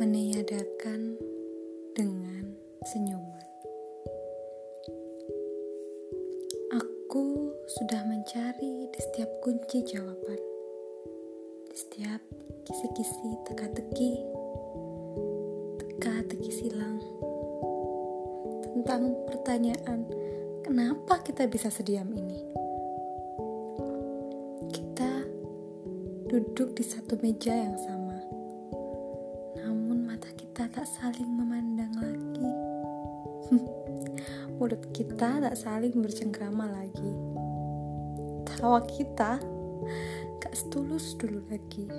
meniadakan dengan senyuman. Aku sudah mencari di setiap kunci jawaban, di setiap kisi-kisi teka-teki, teka-teki silang tentang pertanyaan kenapa kita bisa sediam ini. Kita duduk di satu meja yang sama tak saling memandang lagi. Mulut kita tak saling bercengkrama lagi. Tawa kita gak setulus dulu lagi.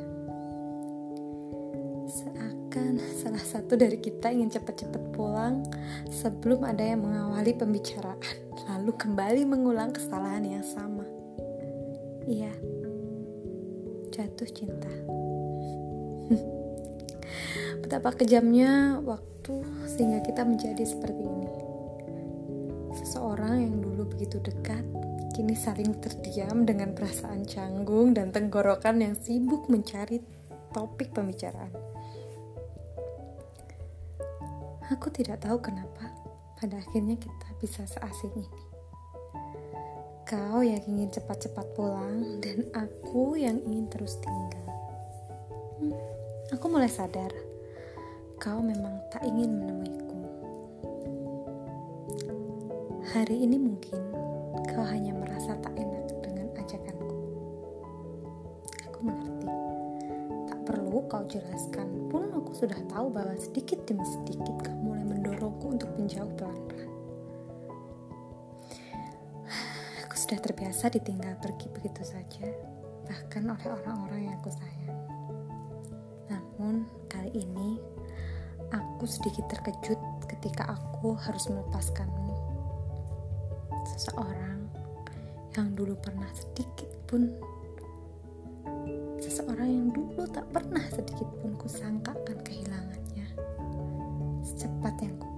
Seakan salah satu dari kita ingin cepat-cepat pulang sebelum ada yang mengawali pembicaraan, lalu kembali mengulang kesalahan yang sama. Iya, jatuh cinta. Betapa kejamnya waktu sehingga kita menjadi seperti ini. Seseorang yang dulu begitu dekat, kini saling terdiam dengan perasaan canggung dan tenggorokan yang sibuk mencari topik pembicaraan. Aku tidak tahu kenapa pada akhirnya kita bisa seasing ini. Kau yang ingin cepat-cepat pulang dan aku yang ingin terus tinggal. Hmm, aku mulai sadar kau memang tak ingin menemuiku. Hari ini mungkin kau hanya merasa tak enak dengan ajakanku. Aku mengerti. Tak perlu kau jelaskan pun aku sudah tahu bahwa sedikit demi sedikit kau mulai mendorongku untuk menjauh pelan-pelan. Aku sudah terbiasa ditinggal pergi begitu saja, bahkan oleh orang-orang yang aku sayang. Ini Aku sedikit terkejut ketika aku harus melepaskanmu. Seseorang yang dulu pernah sedikit pun seseorang yang dulu tak pernah sedikit pun kusangkakan kehilangannya secepat yang ku